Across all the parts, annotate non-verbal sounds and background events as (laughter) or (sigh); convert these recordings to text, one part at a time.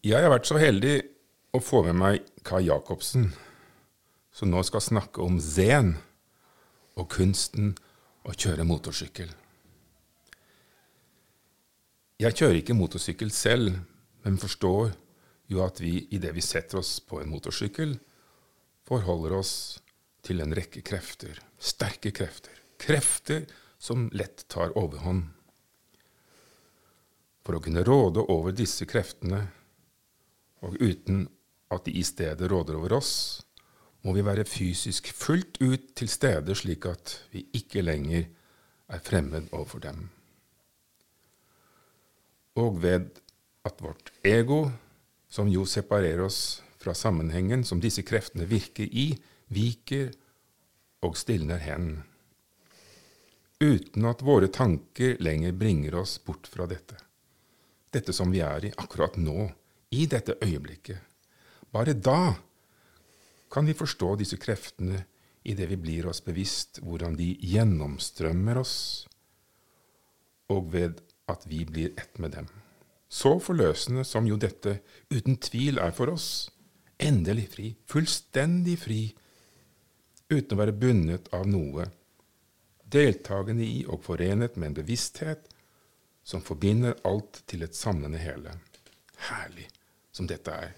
Jeg har vært så heldig å få med meg Kai Jacobsen, som nå skal snakke om zen og kunsten å kjøre motorsykkel. Jeg kjører ikke motorsykkel selv, men forstår jo at vi idet vi setter oss på en motorsykkel, forholder oss til en rekke krefter, sterke krefter, krefter som lett tar overhånd. For å kunne råde over disse kreftene og uten at de i stedet råder over oss, må vi være fysisk fullt ut til stede, slik at vi ikke lenger er fremmed overfor dem. Og ved at vårt ego, som jo separerer oss fra sammenhengen som disse kreftene virker i, viker og stilner hen, uten at våre tanker lenger bringer oss bort fra dette, dette som vi er i akkurat nå, i dette øyeblikket. Bare da kan vi forstå disse kreftene idet vi blir oss bevisst hvordan de gjennomstrømmer oss, og ved at vi blir ett med dem. Så forløsende som jo dette uten tvil er for oss. Endelig fri, fullstendig fri, uten å være bundet av noe, deltagende i og forenet med en bevissthet som forbinder alt til et samlende hele. Herlig som dette er.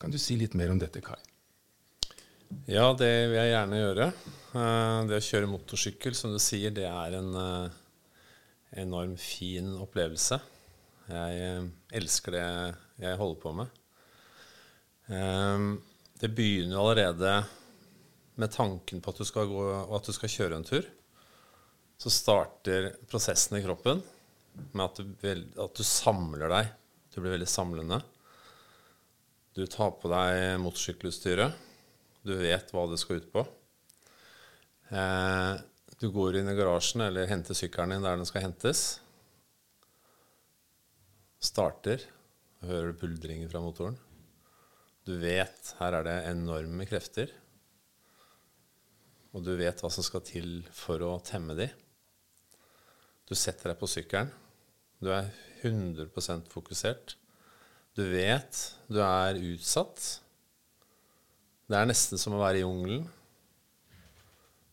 Kan du si litt mer om dette, Kai? Ja, det vil jeg gjerne gjøre. Eh, det å kjøre motorsykkel, som du sier, det er en eh, enorm fin opplevelse. Jeg eh, elsker det jeg holder på med. Det begynner jo allerede med tanken på at du skal, gå, at du skal kjøre en tur. Så starter prosessen i kroppen med at du, at du samler deg Du blir veldig samlende. Du tar på deg motorsykkelutstyret. Du vet hva det skal ut på. Eh, du går inn i garasjen eller henter sykkelen din der den skal hentes. Starter. Hører du buldringer fra motoren. Du vet her er det enorme krefter. Og du vet hva som skal til for å temme de. Du setter deg på sykkelen. Du er 100% fokusert. Du vet du er utsatt. Det er nesten som å være i jungelen.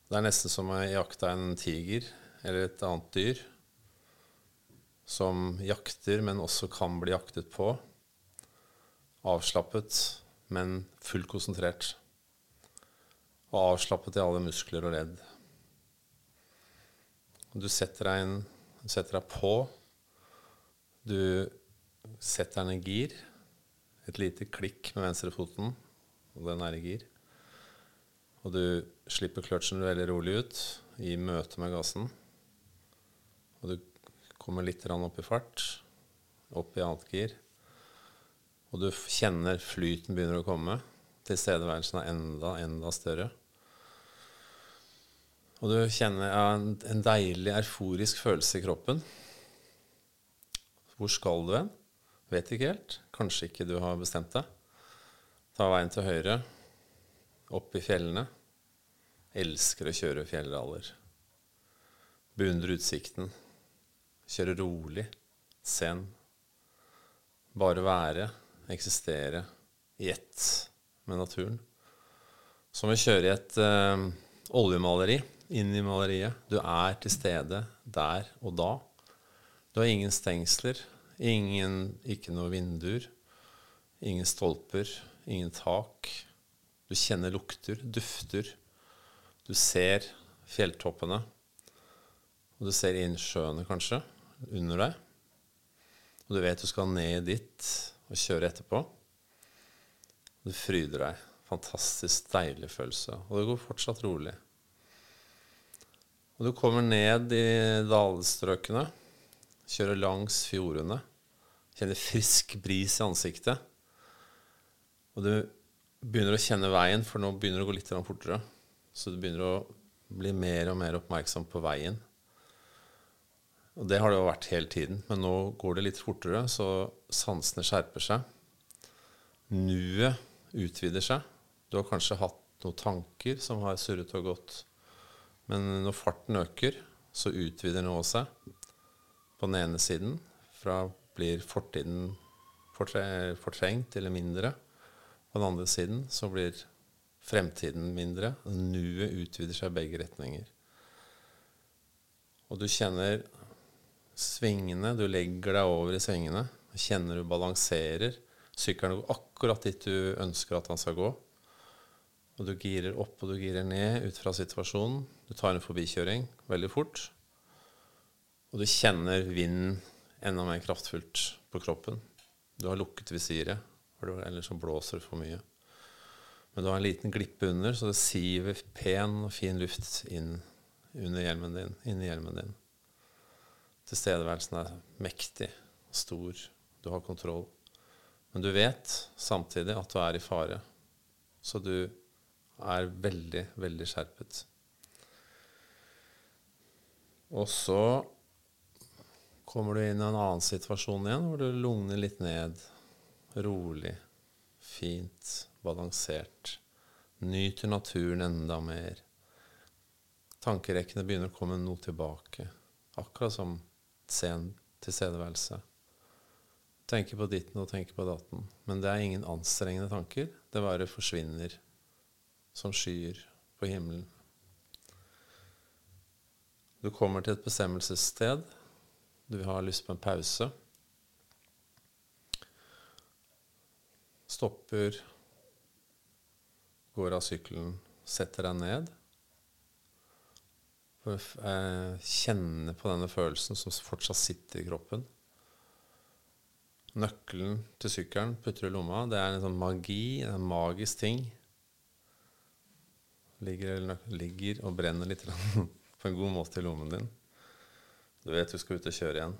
Det er nesten som å jakte en tiger eller et annet dyr som jakter, men også kan bli jaktet på. Avslappet, men fullt konsentrert. Og avslappet i alle muskler og ledd. Du setter deg, inn, setter deg på du setter den i gir. Et lite klikk med venstrefoten, og den er i gir. Og du slipper kløtsjen veldig rolig ut i møte med gassen. Og du kommer litt opp i fart, opp i annet gir. Og du kjenner flyten begynner å komme. Tilstedeværelsen er enda, enda større. Og du kjenner ja, en deilig, euforisk følelse i kroppen. Hvor skal du hen? Vet ikke helt. Kanskje ikke du har bestemt deg. Ta veien til høyre, opp i fjellene. Elsker å kjøre fjellraller. Beundre utsikten. Kjøre rolig. sen. Bare være, eksistere i ett med naturen. Som å kjøre i et uh, oljemaleri inn i maleriet. Du er til stede der og da. Du har ingen stengsler, ingen, ikke noe vinduer, ingen stolper, ingen tak. Du kjenner lukter, dufter. Du ser fjelltoppene. Og du ser innsjøene, kanskje, under deg. Og du vet du skal ned dit og kjøre etterpå. Du fryder deg. Fantastisk deilig følelse. Og det går fortsatt rolig. Og du kommer ned i dalstrøkene. Kjører langs fjordene. Kjenner frisk bris i ansiktet. Og du begynner å kjenne veien, for nå begynner det å gå litt fortere. Så du begynner å bli mer og mer oppmerksom på veien. Og det har det jo vært hele tiden, men nå går det litt fortere, så sansene skjerper seg. Nuet utvider seg. Du har kanskje hatt noen tanker som har surret og gått. Men når farten øker, så utvider noe seg. på den ene siden. Fra blir fortiden fortre fortrengt eller mindre. På den andre siden så blir fremtiden mindre. Nuet utvider seg i begge retninger. Og du kjenner svingene. Du legger deg over i svingene. Kjenner du balanserer. Sykkelen går akkurat dit du ønsker at han skal gå. Og du girer opp og du girer ned ut fra situasjonen. Du tar en forbikjøring veldig fort. Og du kjenner vinden enda mer kraftfullt på kroppen. Du har lukket visiret, eller så blåser det for mye. Men du har en liten glippe under, så det siver pen og fin luft inn under hjelmen din, inni hjelmen din. Tilstedeværelsen er mektig, stor, du har kontroll. Men du vet samtidig at du er i fare. Så du er veldig, veldig skjerpet. Og så kommer du inn i en annen situasjon igjen, hvor du lugner litt ned. Rolig, fint, balansert. Nyter naturen enda mer. Tankerekkene begynner å komme noe tilbake. Akkurat som sen tilstedeværelse. Tenker på ditten og tenker på datten. Men det er ingen anstrengende tanker. Det bare forsvinner som skyer på himmelen. Du kommer til et bestemmelsessted. Du har lyst på en pause. Stopper, går av sykkelen, setter deg ned. Kjenne på denne følelsen som fortsatt sitter i kroppen. Nøkkelen til sykkelen putter i lomma. Det er en sånn magi, en magisk ting ligger, ligger og brenner litt (laughs) på en god måte i lommen din. Du vet du skal ut og kjøre igjen.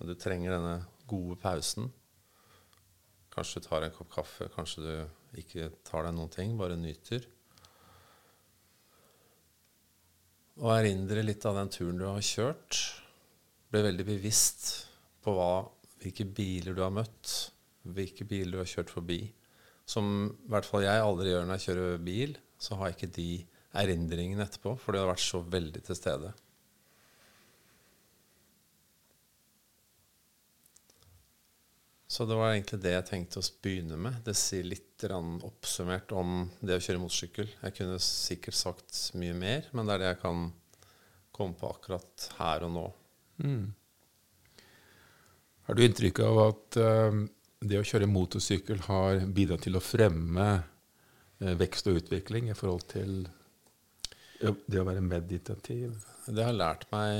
Og du trenger denne gode pausen. Kanskje du tar en kopp kaffe, kanskje du ikke tar deg noen ting, bare nyter. Og erindre litt av den turen du har kjørt. Bli veldig bevisst på hva, hvilke biler du har møtt, hvilke biler du har kjørt forbi. Som i hvert fall jeg aldri gjør når jeg kjører bil så har ikke de erindringene etterpå, for det har vært så veldig til stede. Så det var egentlig det jeg tenkte å begynne med. Det sier litt oppsummert om det å kjøre motorsykkel. Jeg kunne sikkert sagt mye mer, men det er det jeg kan komme på akkurat her og nå. Mm. Har du inntrykk av at uh, det å kjøre motorsykkel har bidratt til å fremme uh, vekst og utvikling i forhold til det å være meditativ? Det har lært meg,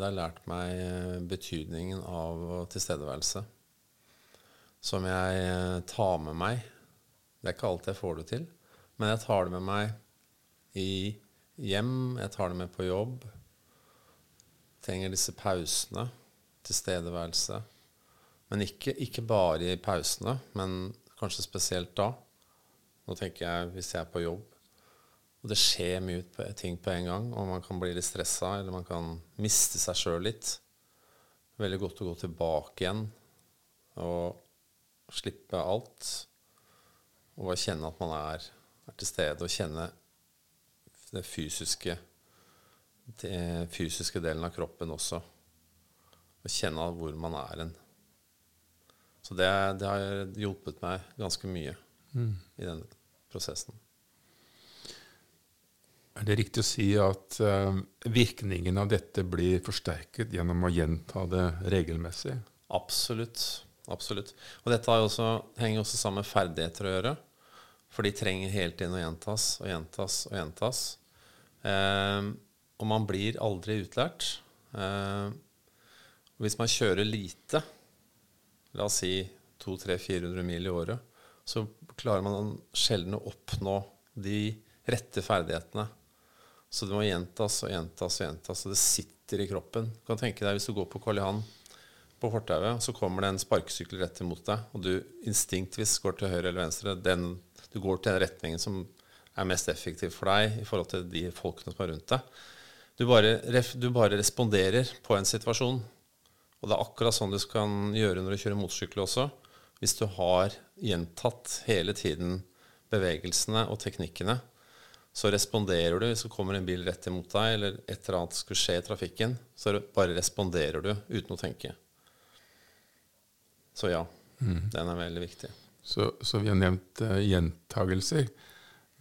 har lært meg eh, betydningen av tilstedeværelse. Som jeg eh, tar med meg. Det er ikke alltid jeg får det til, men jeg tar det med meg i hjem, jeg tar det med på jobb. Trenger disse pausene. Tilstedeværelse. Men ikke, ikke bare i pausene, men kanskje spesielt da. Nå tenker jeg hvis jeg er på jobb, og det skjer mye ting på en gang, og man kan bli litt stressa, eller man kan miste seg sjøl litt. Veldig godt å gå tilbake igjen og slippe alt. Og bare kjenne at man er, er til stede, og kjenne det fysiske, den fysiske delen av kroppen også. Og kjenne hvor man er hen. Så det, det, har hjulpet meg ganske mye mm. i den prosessen. Er det riktig å si at uh, virkningen av dette blir forsterket gjennom å gjenta det regelmessig? Absolutt. Absolutt. Og dette også, henger også sammen med ferdigheter å gjøre. For de trenger hele tiden å gjentas og gjentas og gjentas. Uh, og man blir aldri utlært. Uh, hvis man kjører lite, la oss si 200-400 mil i året, så klarer man sjelden å oppnå de rette ferdighetene. Så det må gjentas og gjentas og gjentas, og det sitter i kroppen. Du kan tenke deg Hvis du går på Karl Johan på fortauet, så kommer det en sparkesykkel rett imot deg, og du instinktvis går til høyre eller venstre. Den, du går til den retningen som er mest effektiv for deg i forhold til de folkene som er rundt deg. Du bare, du bare responderer på en situasjon. Og det er akkurat sånn du kan gjøre når du kjører motorsykkel også hvis du har gjentatt hele tiden bevegelsene og teknikkene, så responderer du hvis det kommer en bil rett imot deg, eller et eller annet skulle skje i trafikken, så bare responderer du uten å tenke. Så ja, den er veldig viktig. Så, så vi har nevnt uh, gjentagelser.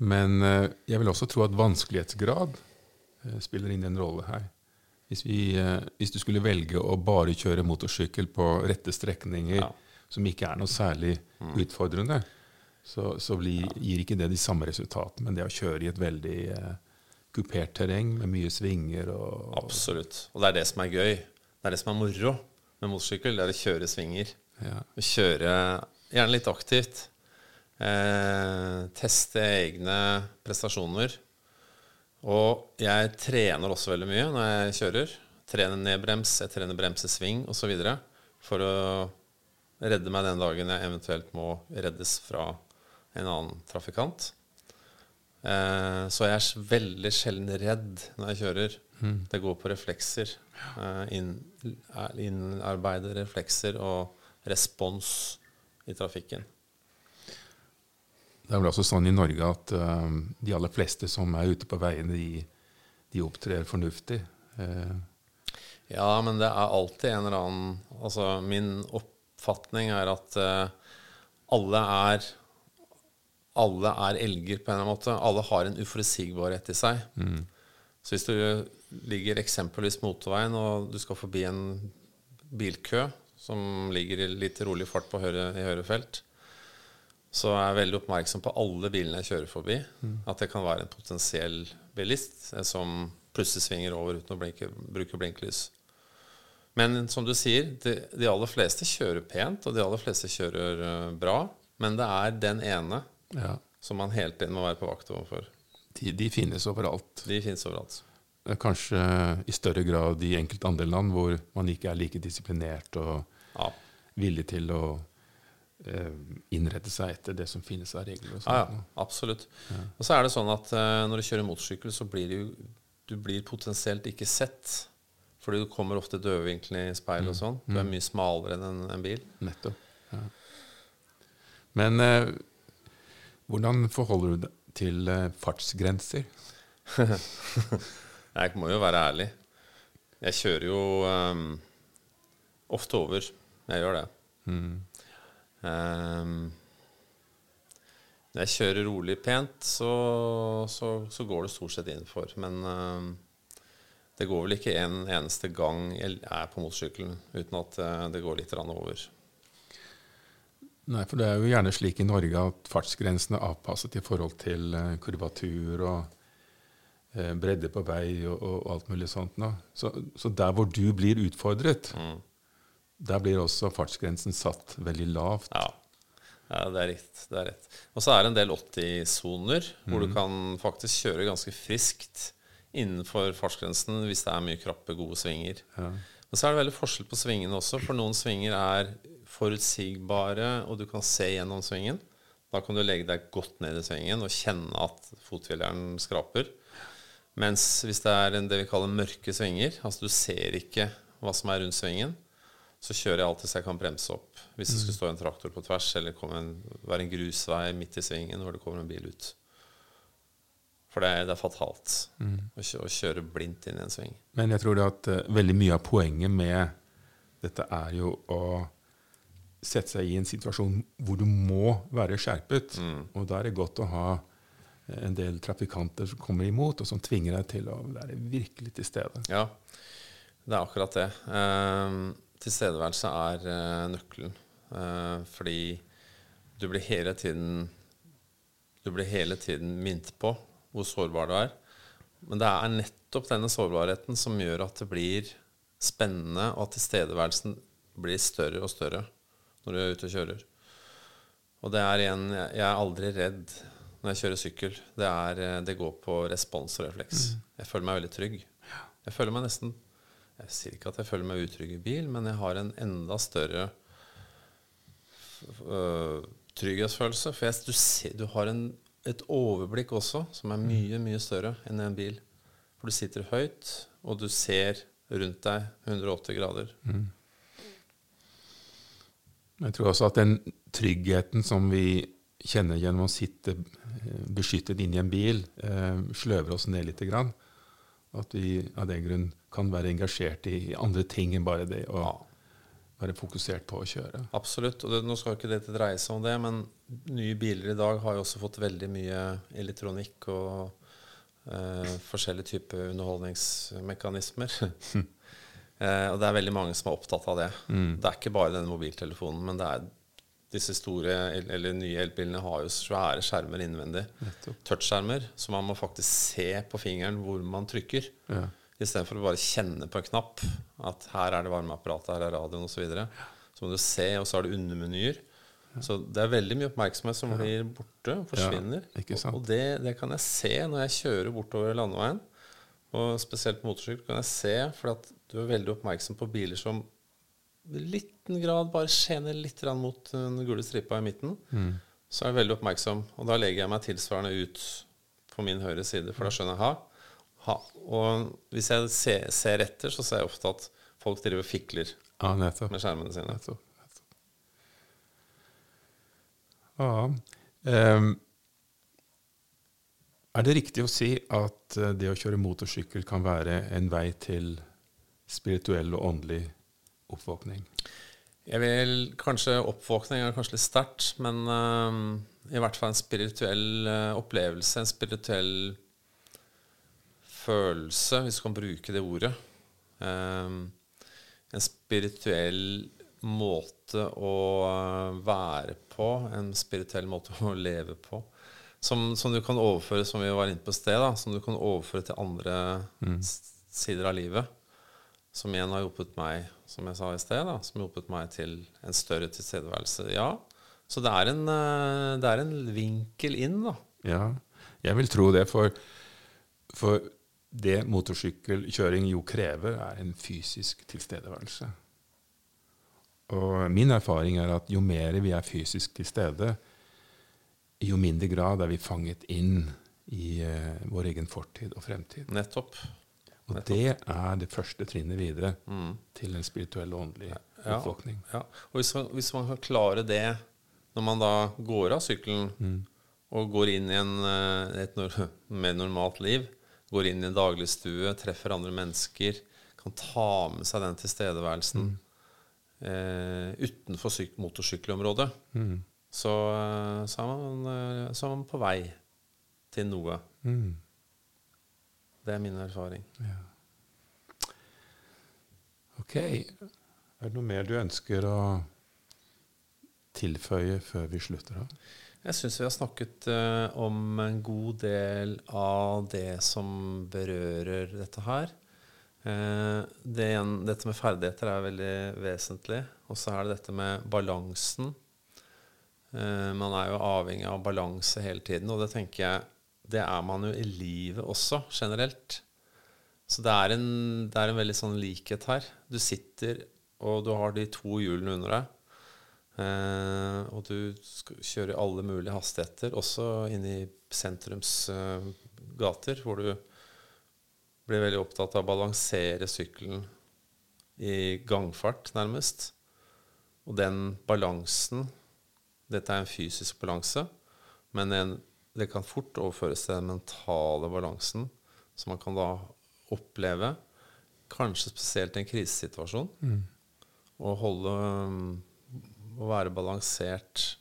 Men uh, jeg vil også tro at vanskelighetsgrad uh, spiller inn en rolle her. Hvis, vi, hvis, du skulle velge å bare kjøre motorsykkel på rette strekninger ja. som ikke er noe særlig mm. utfordrende, så, så blir, gir ikke det de samme resultatene. Men det å kjøre i et veldig kupert terreng med mye svinger og Absolutt. Og det er det som er gøy. Det er det som er moro med motorsykkel. Det er å kjøre svinger. Ja. Å kjøre gjerne litt aktivt. Eh, teste egne prestasjoner. Og jeg trener også veldig mye når jeg kjører. Trener nedbrems, jeg trener bremsesving osv. For å redde meg den dagen jeg eventuelt må reddes fra en annen trafikant. Eh, så jeg er veldig sjelden redd når jeg kjører. Mm. Det går på reflekser. Eh, inn, innarbeide reflekser og respons i trafikken. Det er vel også sånn i Norge at uh, de aller fleste som er ute på veiene, de, de opptrer fornuftig. Uh. Ja, men det er alltid en eller annen Altså, min oppfatning er at uh, alle er alle er elger på en eller annen måte. Alle har en uforutsigbarhet i seg. Mm. Så hvis du ligger eksempelvis motorveien, og du skal forbi en bilkø, som ligger i litt rolig fart på høyre, i høyre felt, så er jeg veldig oppmerksom på alle bilene jeg kjører forbi. Mm. At det kan være en potensiell bilist som plutselig svinger over uten å blinke, bruke blinklys. Men som du sier, de, de, aller fleste kjører pent, og de aller fleste kjører uh, bra. Men det er den ene ja. som man hele tiden må være på vakt overfor. De, de finnes overalt. De finnes overalt. Kanskje i større grad i enkelte andre land hvor man ikke er like disiplinert og ja. villig til å eh, innrette seg etter det som finnes av regler. Ja, ja, absolutt. Ja. Og så er det sånn at uh, når du kjører motorsykkel, så blir du, du blir potensielt ikke sett. Fordi du kommer ofte dødvinkelen i speil og mm. sånn. Du er mm. mye smalere enn en, en bil. Nettopp. Ja. Men uh, hvordan forholder du deg til uh, fartsgrenser? (laughs) Jeg må jo være ærlig. Jeg kjører jo um, Ofte over. Jeg gjør det. Mm. Um, når jeg kjører rolig pent, så, så, så, går det stort sett innenfor. Men um, det går vel ikke en eneste gang jeg er på motorsykkelen uten at uh, det går litt over. Nei, for det er jo gjerne slik i Norge at fartsgrensene er avpasset i forhold til uh, kurvatur og uh, bredde på vei og, og alt mulig sånt. Så, så, der hvor du blir utfordret, mm. Der blir også fartsgrensen satt veldig lavt. Ja, ja det er rett. Det er rett. Og så er det en del 80-soner hvor mm. du kan faktisk kjøre ganske friskt innenfor fartsgrensen hvis det er mye krappe, gode svinger. Ja. Men så er det veldig forskjell på svingene også, for noen svinger er forutsigbare, og du kan se gjennom svingen. Da kan du legge deg godt ned i svingen og kjenne at fothvileren skraper. Mens hvis det er en, det vi kaller mørke svinger, altså du ser ikke hva som er rundt svingen, så kjører jeg alltid så jeg kan bremse opp hvis det skulle stå en traktor på tvers, eller en, være en grusvei midt i svingen hvor det kommer en bil ut. For det er, det er fatalt mm. å, kjøre, å, kjøre blindt inn i en sving. Men jeg tror det at uh, veldig mye av poenget med dette er jo å sette seg i en situasjon hvor du må være skjerpet. Mm. Og da er det godt å ha eh, en del trafikanter som kommer imot, og som tvinger deg til å være virkelig til stede. Ja, det er akkurat det. Um, tilstedeværelse er uh, nøkkelen. Uh, fordi du blir hele tiden Du blir hele tiden minnet på hvor sårbar du er. Men det er nettopp denne sårbarheten som gjør at det blir spennende, og at tilstedeværelsen blir større og større når du er ute og kjører. Og det er igjen Jeg er aldri redd når jeg kjører sykkel. Det, er, eh, det går på respons og refleks. Mm. Jeg føler meg veldig trygg. Jeg føler meg nesten jeg sier ikke at jeg føler meg utrygg i bil, men jeg har en enda større øh, trygghetsfølelse. For jeg, du, ser, du, har en, et overblikk også som er mye, mye større enn en bil. For du sitter høyt, og du ser rundt deg 180 grader. Mm. Jeg tror også at den tryggheten som vi kjenner gjennom å sitte eh, beskyttet inni en bil, eh, sløver oss ned litt. Grann. At vi av den grunn kan være engasjert i andre ting enn bare det å være fokusert på å kjøre. Absolutt. Og det, nå skal jo ikke dette dreie seg om det, men nye biler i dag har jo også fått veldig mye elektronikk og eh, forskjellige typer underholdningsmekanismer. (laughs) eh, og det er veldig mange som er opptatt av det. Det er ikke bare denne mobiltelefonen, men det er disse store eller nye elbilene har jo svære skjermer innvendig. Touchskjermer, så man må faktisk se på fingeren hvor man trykker. Ja. Istedenfor å bare kjenne på en knapp at her er det varmeapparatet, her er radioen osv. Så, videre. så må du se, og så har du undermenyer. Så det er veldig mye oppmerksomhet som blir borte, forsvinner. Ja, sant. Og det, det kan jeg se når jeg kjører bortover landeveien. Og spesielt på motorsykkel kan jeg se, for at du er veldig oppmerksom på biler som i liten grad bare skjener litt mot den gule stripa i midten. Mm. Så er jeg veldig oppmerksom, og da legger jeg meg tilsvarende ut på min høyre side, for da skjønner jeg ha. ha. Og hvis jeg ser, ser etter, så ser jeg ofte at folk driver og fikler Ja, med skjermene sine. nettopp. nettopp. Ja. Um, er det riktig å si at eh, det å kjøre motorsykkel kan være en vei til spirituell og åndelig oppvåkning? Jeg vil kanskje Oppvåkning er kanskje litt sterkt, men uh, i hvert fall en spirituell uh, opplevelse, en spirituell følelse, hvis du kan bruke det ordet. Uh, en spirituell måte å være på, en spirituell måte å leve på. Som, som du kan overføre, som vi var inne på sted, da, som du kan overføre til andre mm. sider av livet. Som igjen har hjulpet meg, som jeg sa i sted, da, som har hjulpet meg til en større tilstedeværelse. Ja, så det er en, eh, det er en vinkel inn, da. Ja, jeg vil tro det, for, for det motorsykkelkjøring jo krever, er en fysisk tilstedeværelse. Og min erfaring er at jo mer vi er fysisk til stede, jo mindre grad er vi fanget inn i eh, vår egen fortid og fremtid. Nettopp. Og det er det første trinnet videre Mm. til en spirituell og åndelig Ja. oppvåkning. Ja. Og hvis man, hvis man kan klare det når man da går av sykkelen Mm. og går inn i en, eh, et (laughs) mer normalt liv, går inn i en dagligstue, treffer andre mennesker, kan ta med seg den tilstedeværelsen eh, utenfor syk motorsykkelområdet, Mm. så, eh, så, er man, eh, så er man på vei til noe. Mm. Det er min erfaring. Ok. Er det noe mer du ønsker å tilføye før vi slutter av? Jeg syns vi har snakket uh, om en god del av det som berører dette her. Uh, det igjen, dette med ferdigheter er veldig vesentlig. Og så er det dette med balansen. Uh, man er jo avhengig av balanse hele tiden, og det tenker jeg det er man jo i livet også, generelt. Så det er en, det er en veldig sånn likhet her. Du sitter, og du har de to hjulene under deg. Uh, og du kjører alle mulige hastigheter, også inn i sentrumsgater, uh, gater, hvor du blir veldig opptatt av å balansere sykkelen i gangfart, nærmest. Og den balansen Dette er en fysisk balanse, men en, det kan fort overføres til den mentale balansen, som man kan da oppleve, kanskje spesielt i en krisesituasjon. Å holde Å være balansert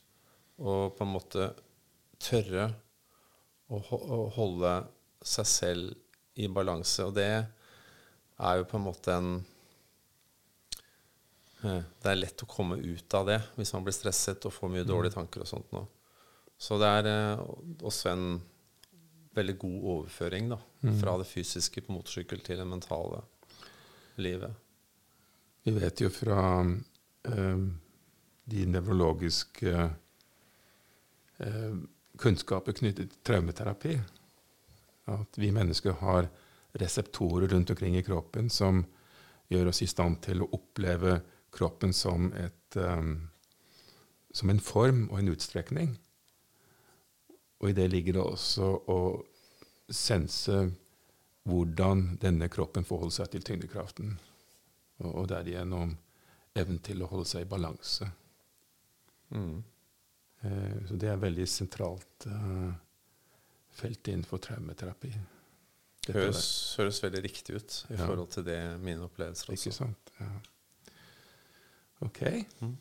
og på en måte tørre å, å holde seg selv i balanse. Og det er jo på en måte en eh, Det er lett å komme ut av det hvis man blir stresset og får mye dårlige tanker og sånt nå. Så det er eh, også en veldig god overføring da, fra det fysiske på motorsykkel til det mentale livet. Vi vet jo fra eh, de nevrologiske eh, kunnskaper knyttet til traumeterapi at vi mennesker har reseptorer rundt omkring i kroppen som gjør oss i stand til å oppleve kroppen som, et, eh, som en form og en utstrekning. Og i det ligger det også å sense hvordan denne kroppen forholder seg til tyngdekraften, og, og derigjennom evnen til å holde seg i balanse. Mm. Eh, så det er veldig sentralt eh, felt innenfor traumeterapi. Høres, høres, veldig riktig ut i ja. forhold til det mine opplevelser også. Ikke sant? Ja. Ok. Mm.